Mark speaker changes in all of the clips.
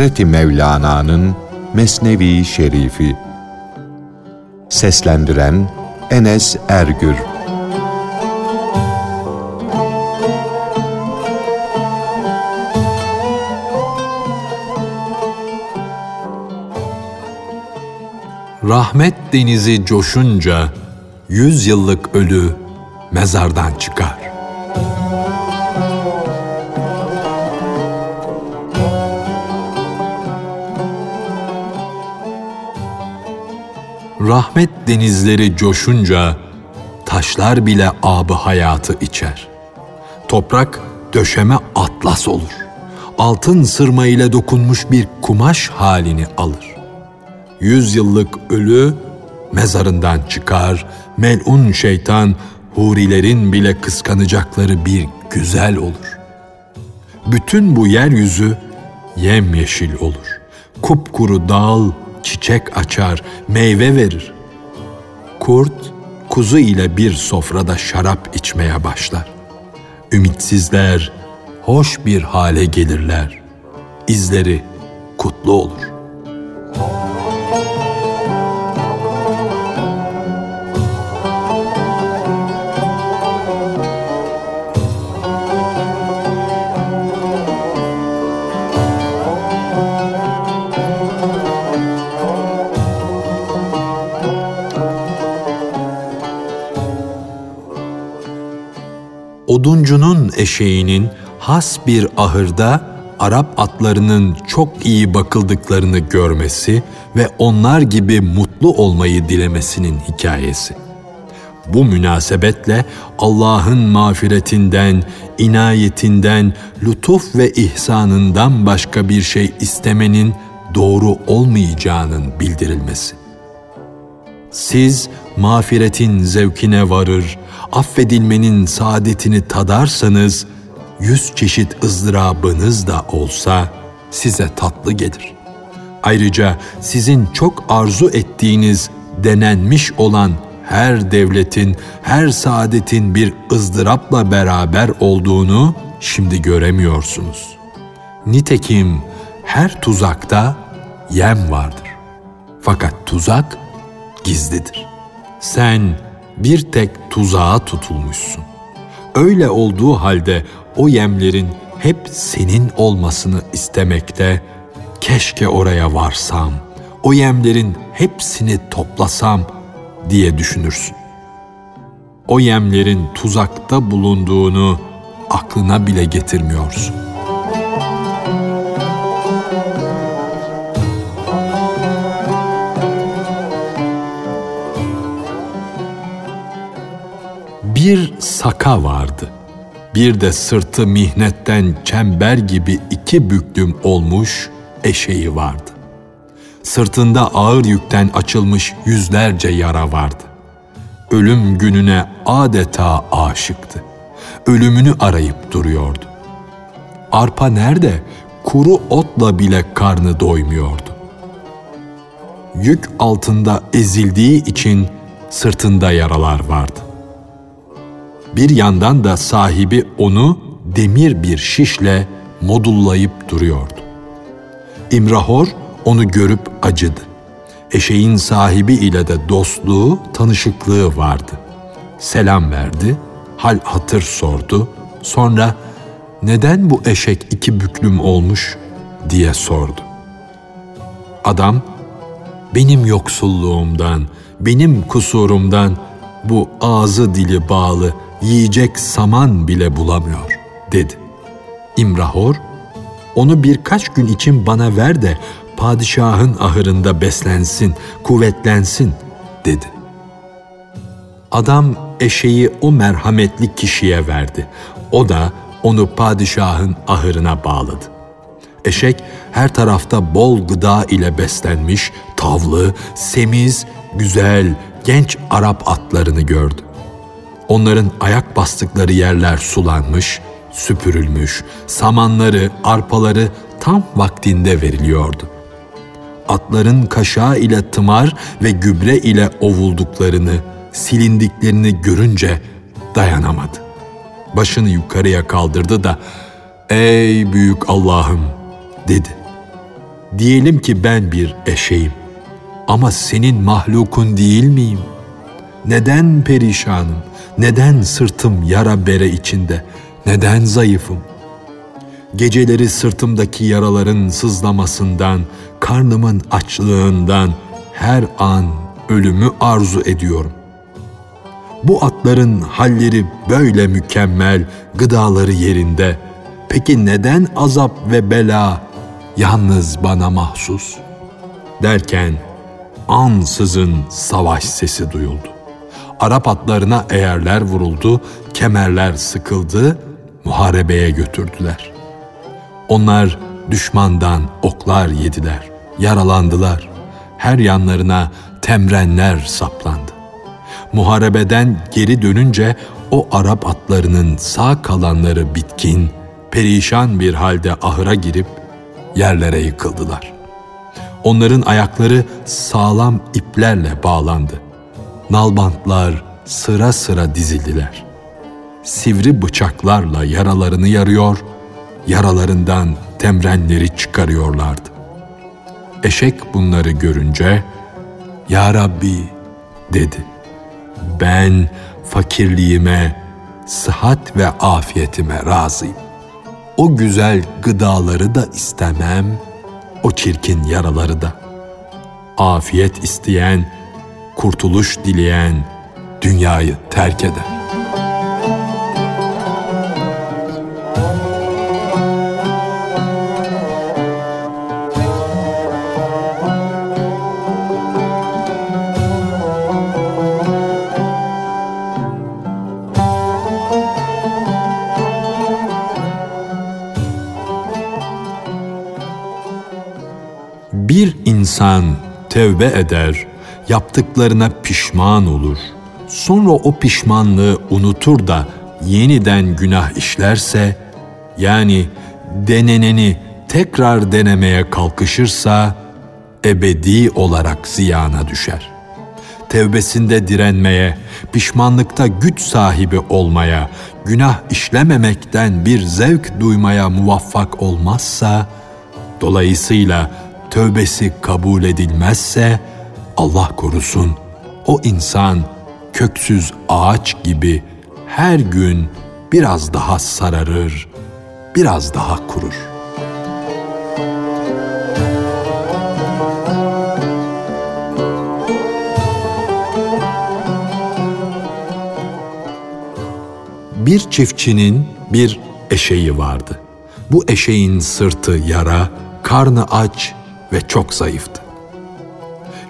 Speaker 1: Hazreti Mevlana'nın Mesnevi Şerifi Seslendiren Enes Ergür
Speaker 2: Rahmet denizi coşunca yüz yıllık ölü mezardan çıkar. Rahmet denizleri coşunca taşlar bile abı hayatı içer. Toprak döşeme atlas olur. Altın sırma ile dokunmuş bir kumaş halini alır. Yüz yıllık ölü mezarından çıkar, melun şeytan hurilerin bile kıskanacakları bir güzel olur. Bütün bu yeryüzü yemyeşil olur. Kupkuru dal çiçek açar, meyve verir. Kurt kuzu ile bir sofrada şarap içmeye başlar. Ümitsizler hoş bir hale gelirler. İzleri kutlu olur.'' Oduncunun eşeğinin has bir ahırda Arap atlarının çok iyi bakıldıklarını görmesi ve onlar gibi mutlu olmayı dilemesinin hikayesi. Bu münasebetle Allah'ın mağfiretinden, inayetinden, lütuf ve ihsanından başka bir şey istemenin doğru olmayacağının bildirilmesi. Siz mağfiretin zevkine varır, affedilmenin saadetini tadarsanız, yüz çeşit ızdırabınız da olsa size tatlı gelir. Ayrıca sizin çok arzu ettiğiniz denenmiş olan her devletin, her saadetin bir ızdırapla beraber olduğunu şimdi göremiyorsunuz. Nitekim her tuzakta yem vardır. Fakat tuzak gizlidir. Sen bir tek tuzağa tutulmuşsun. Öyle olduğu halde o yemlerin hep senin olmasını istemekte, keşke oraya varsam, o yemlerin hepsini toplasam diye düşünürsün. O yemlerin tuzakta bulunduğunu aklına bile getirmiyorsun. Bir saka vardı. Bir de sırtı mihnetten çember gibi iki büklüm olmuş eşeği vardı. Sırtında ağır yükten açılmış yüzlerce yara vardı. Ölüm gününe adeta aşıktı. Ölümünü arayıp duruyordu. Arpa nerede? Kuru otla bile karnı doymuyordu. Yük altında ezildiği için sırtında yaralar vardı. Bir yandan da sahibi onu demir bir şişle modullayıp duruyordu. İmrahor onu görüp acıdı. Eşeğin sahibi ile de dostluğu, tanışıklığı vardı. Selam verdi, hal hatır sordu. Sonra neden bu eşek iki büklüm olmuş diye sordu. Adam benim yoksulluğumdan, benim kusurumdan bu ağzı dili bağlı yiyecek saman bile bulamıyor, dedi. İmrahor, onu birkaç gün için bana ver de padişahın ahırında beslensin, kuvvetlensin, dedi. Adam eşeği o merhametli kişiye verdi. O da onu padişahın ahırına bağladı. Eşek her tarafta bol gıda ile beslenmiş, tavlı, semiz, güzel, genç Arap atlarını gördü. Onların ayak bastıkları yerler sulanmış, süpürülmüş, samanları, arpaları tam vaktinde veriliyordu. Atların kaşağı ile tımar ve gübre ile ovulduklarını, silindiklerini görünce dayanamadı. Başını yukarıya kaldırdı da "Ey büyük Allah'ım!" dedi. Diyelim ki ben bir eşeğim ama senin mahlukun değil miyim? Neden perişanım? Neden sırtım yara bere içinde? Neden zayıfım? Geceleri sırtımdaki yaraların sızlamasından, karnımın açlığından her an ölümü arzu ediyorum. Bu atların halleri böyle mükemmel, gıdaları yerinde. Peki neden azap ve bela yalnız bana mahsus? Derken ansızın savaş sesi duyuldu. Arap atlarına eğerler vuruldu, kemerler sıkıldı, muharebeye götürdüler. Onlar düşmandan oklar yediler, yaralandılar. Her yanlarına temrenler saplandı. Muharebeden geri dönünce o Arap atlarının sağ kalanları bitkin, perişan bir halde ahıra girip yerlere yıkıldılar. Onların ayakları sağlam iplerle bağlandı. Nalbantlar sıra sıra dizildiler. Sivri bıçaklarla yaralarını yarıyor, yaralarından temrenleri çıkarıyorlardı. Eşek bunları görünce, Ya Rabbi dedi. Ben fakirliğime, sıhhat ve afiyetime razıyım. O güzel gıdaları da istemem, o çirkin yaraları da. Afiyet isteyen, kurtuluş dileyen dünyayı terk eder. Bir insan tevbe eder, yaptıklarına pişman olur. Sonra o pişmanlığı unutur da yeniden günah işlerse, yani deneneni tekrar denemeye kalkışırsa, ebedi olarak ziyana düşer. Tevbesinde direnmeye, pişmanlıkta güç sahibi olmaya, günah işlememekten bir zevk duymaya muvaffak olmazsa, dolayısıyla tövbesi kabul edilmezse Allah korusun o insan köksüz ağaç gibi her gün biraz daha sararır, biraz daha kurur. Bir çiftçinin bir eşeği vardı. Bu eşeğin sırtı yara, karnı aç, ve çok zayıftı.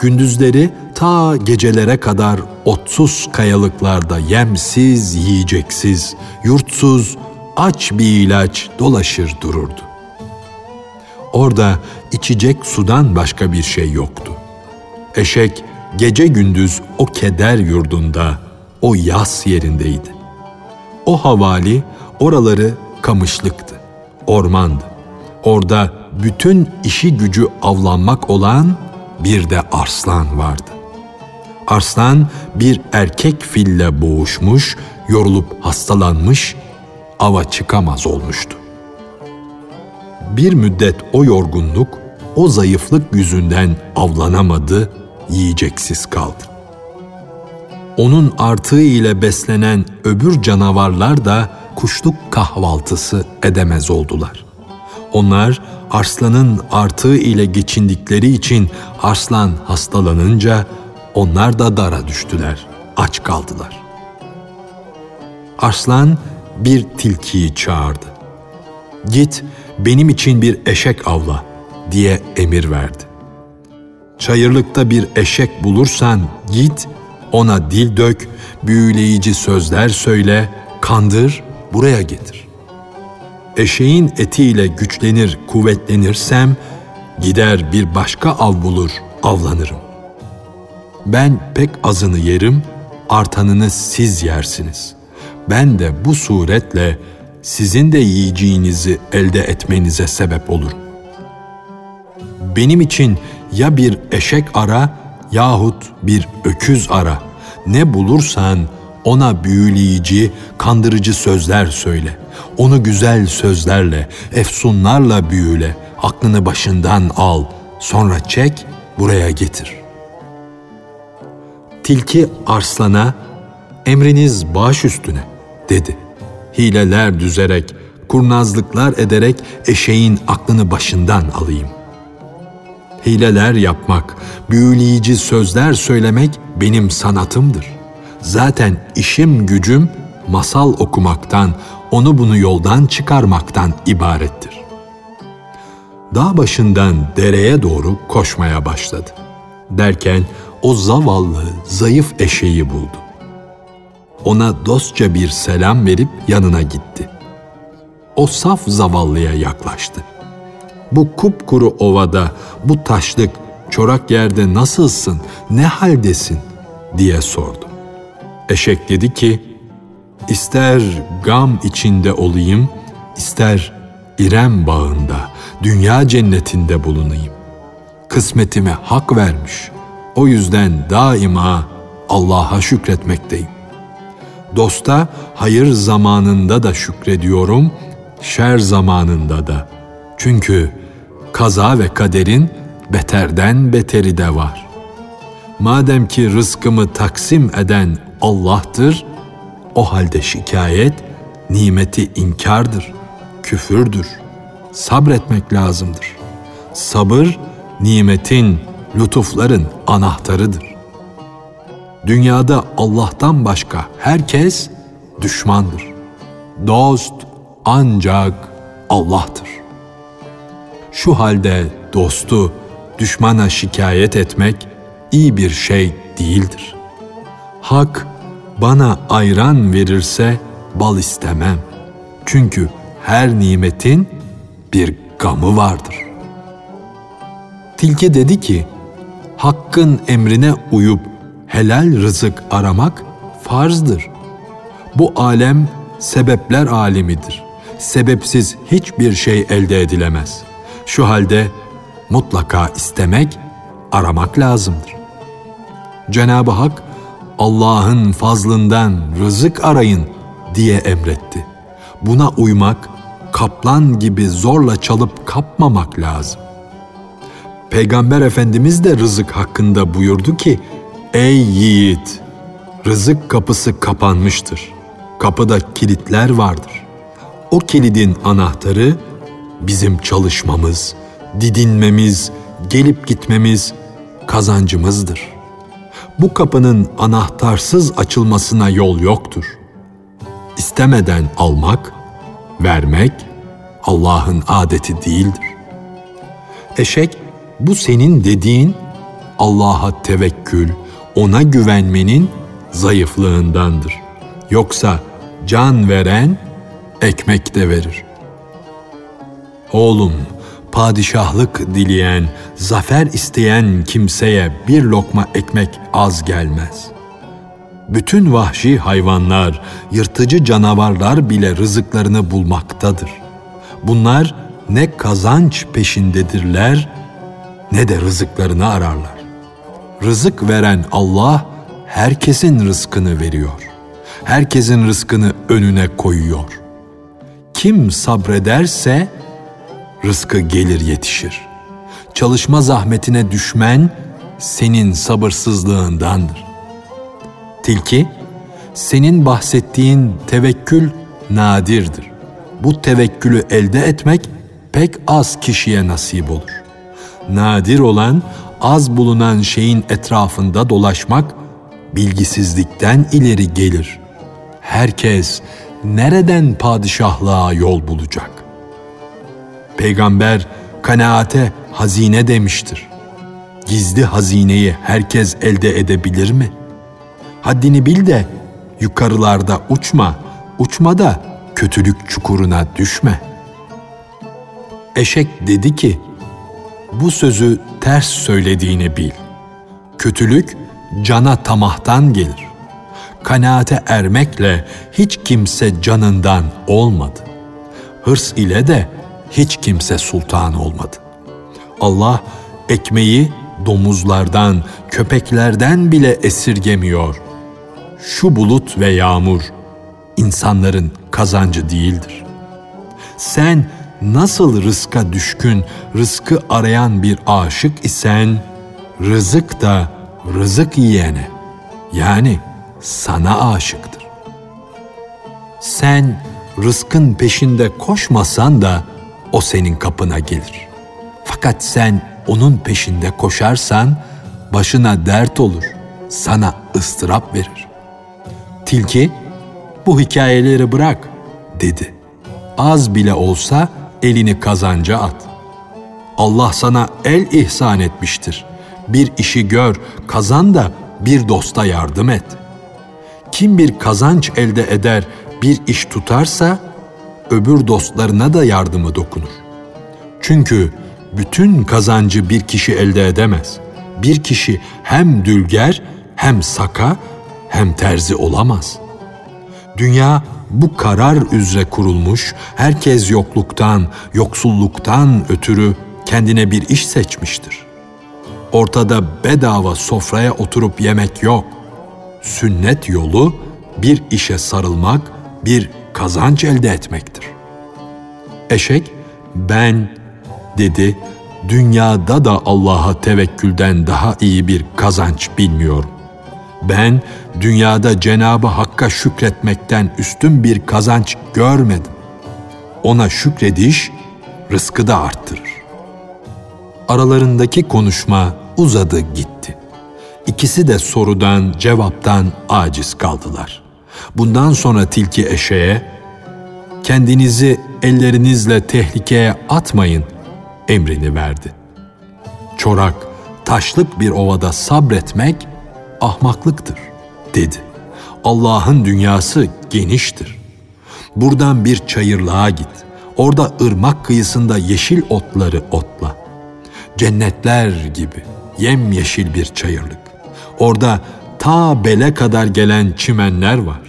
Speaker 2: Gündüzleri ta gecelere kadar otsuz kayalıklarda yemsiz, yiyeceksiz, yurtsuz, aç bir ilaç dolaşır dururdu. Orada içecek sudan başka bir şey yoktu. Eşek gece gündüz o keder yurdunda, o yas yerindeydi. O havali oraları kamışlıktı, ormandı. Orada bütün işi gücü avlanmak olan bir de arslan vardı. Arslan bir erkek fille boğuşmuş, yorulup hastalanmış, ava çıkamaz olmuştu. Bir müddet o yorgunluk, o zayıflık yüzünden avlanamadı, yiyeceksiz kaldı. Onun artığı ile beslenen öbür canavarlar da kuşluk kahvaltısı edemez oldular. Onlar arslanın artığı ile geçindikleri için arslan hastalanınca onlar da dara düştüler, aç kaldılar. Arslan bir tilkiyi çağırdı. Git benim için bir eşek avla diye emir verdi. Çayırlıkta bir eşek bulursan git ona dil dök, büyüleyici sözler söyle, kandır, buraya getir eşeğin etiyle güçlenir, kuvvetlenirsem gider bir başka av bulur, avlanırım. Ben pek azını yerim, artanını siz yersiniz. Ben de bu suretle sizin de yiyeceğinizi elde etmenize sebep olurum. Benim için ya bir eşek ara yahut bir öküz ara. Ne bulursan ona büyüleyici, kandırıcı sözler söyle. Onu güzel sözlerle, efsunlarla büyüle. aklını başından al, sonra çek, buraya getir. Tilki arslana, emriniz baş üstüne, dedi. Hileler düzerek, kurnazlıklar ederek eşeğin aklını başından alayım. Hileler yapmak, büyüleyici sözler söylemek benim sanatımdır. Zaten işim gücüm masal okumaktan, onu bunu yoldan çıkarmaktan ibarettir. Dağ başından dereye doğru koşmaya başladı. Derken o zavallı, zayıf eşeği buldu. Ona dostça bir selam verip yanına gitti. O saf zavallıya yaklaştı. Bu kupkuru ovada, bu taşlık, çorak yerde nasılsın, ne haldesin diye sordu. Eşek dedi ki, İster gam içinde olayım, ister İrem bağında, dünya cennetinde bulunayım. Kısmetime hak vermiş. O yüzden daima Allah'a şükretmekteyim. Dosta hayır zamanında da şükrediyorum, şer zamanında da. Çünkü kaza ve kaderin beterden beteri de var. Madem ki rızkımı taksim eden Allah'tır, o halde şikayet nimeti inkardır, küfürdür. Sabretmek lazımdır. Sabır nimetin, lütufların anahtarıdır. Dünyada Allah'tan başka herkes düşmandır. Dost ancak Allah'tır. Şu halde dostu düşmana şikayet etmek iyi bir şey değildir. Hak bana ayran verirse bal istemem. Çünkü her nimetin bir gamı vardır. Tilki dedi ki, Hakkın emrine uyup helal rızık aramak farzdır. Bu alem sebepler alemidir. Sebepsiz hiçbir şey elde edilemez. Şu halde mutlaka istemek, aramak lazımdır. Cenab-ı Hak Allah'ın fazlından rızık arayın diye emretti. Buna uymak, kaplan gibi zorla çalıp kapmamak lazım. Peygamber Efendimiz de rızık hakkında buyurdu ki, Ey yiğit! Rızık kapısı kapanmıştır. Kapıda kilitler vardır. O kilidin anahtarı bizim çalışmamız, didinmemiz, gelip gitmemiz, kazancımızdır.'' Bu kapının anahtarsız açılmasına yol yoktur. İstemeden almak, vermek Allah'ın adeti değildir. Eşek bu senin dediğin Allah'a tevekkül, ona güvenmenin zayıflığındandır. Yoksa can veren ekmek de verir. Oğlum, padişahlık dileyen, zafer isteyen kimseye bir lokma ekmek az gelmez. Bütün vahşi hayvanlar, yırtıcı canavarlar bile rızıklarını bulmaktadır. Bunlar ne kazanç peşindedirler ne de rızıklarını ararlar. Rızık veren Allah herkesin rızkını veriyor. Herkesin rızkını önüne koyuyor. Kim sabrederse rızkı gelir yetişir. Çalışma zahmetine düşmen senin sabırsızlığındandır. Tilki, senin bahsettiğin tevekkül nadirdir. Bu tevekkülü elde etmek pek az kişiye nasip olur. Nadir olan, az bulunan şeyin etrafında dolaşmak bilgisizlikten ileri gelir. Herkes nereden padişahlığa yol bulacak? Peygamber kanaate hazine demiştir. Gizli hazineyi herkes elde edebilir mi? Haddini bil de yukarılarda uçma, uçma da kötülük çukuruna düşme. Eşek dedi ki, bu sözü ters söylediğini bil. Kötülük cana tamahtan gelir. Kanaate ermekle hiç kimse canından olmadı. Hırs ile de hiç kimse sultan olmadı. Allah ekmeği domuzlardan, köpeklerden bile esirgemiyor. Şu bulut ve yağmur insanların kazancı değildir. Sen nasıl rızka düşkün, rızkı arayan bir aşık isen, rızık da rızık yiyene, yani sana aşıktır. Sen rızkın peşinde koşmasan da o senin kapına gelir. Fakat sen onun peşinde koşarsan başına dert olur, sana ıstırap verir. Tilki, bu hikayeleri bırak dedi. Az bile olsa elini kazanca at. Allah sana el ihsan etmiştir. Bir işi gör, kazan da bir dosta yardım et. Kim bir kazanç elde eder, bir iş tutarsa öbür dostlarına da yardımı dokunur. Çünkü bütün kazancı bir kişi elde edemez. Bir kişi hem dülger, hem saka, hem terzi olamaz. Dünya bu karar üzere kurulmuş, herkes yokluktan, yoksulluktan ötürü kendine bir iş seçmiştir. Ortada bedava sofraya oturup yemek yok. Sünnet yolu bir işe sarılmak, bir kazanç elde etmektir. Eşek, ben dedi, dünyada da Allah'a tevekkülden daha iyi bir kazanç bilmiyorum. Ben dünyada Cenabı Hakk'a şükretmekten üstün bir kazanç görmedim. Ona şükrediş rızkı da arttırır. Aralarındaki konuşma uzadı gitti. İkisi de sorudan, cevaptan aciz kaldılar. Bundan sonra tilki eşeğe, kendinizi ellerinizle tehlikeye atmayın emrini verdi. Çorak, taşlık bir ovada sabretmek ahmaklıktır, dedi. Allah'ın dünyası geniştir. Buradan bir çayırlığa git. Orada ırmak kıyısında yeşil otları otla. Cennetler gibi yemyeşil bir çayırlık. Orada ta bele kadar gelen çimenler var.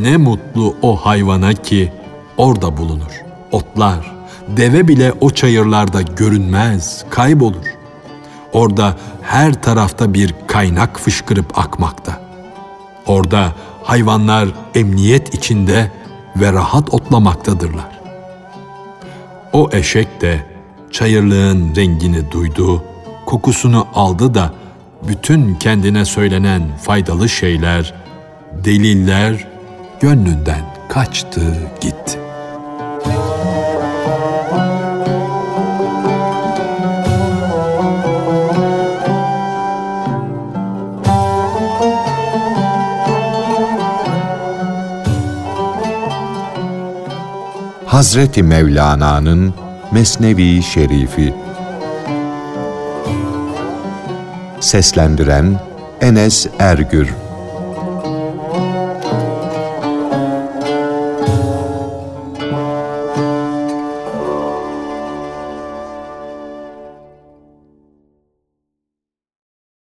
Speaker 2: Ne mutlu o hayvana ki orada bulunur. Otlar, deve bile o çayırlarda görünmez, kaybolur. Orada her tarafta bir kaynak fışkırıp akmakta. Orada hayvanlar emniyet içinde ve rahat otlamaktadırlar. O eşek de çayırlığın rengini duydu, kokusunu aldı da bütün kendine söylenen faydalı şeyler, deliller gönlünden kaçtı gitti.
Speaker 1: Hazreti Mevlana'nın Mesnevi Şerifi Seslendiren Enes Ergür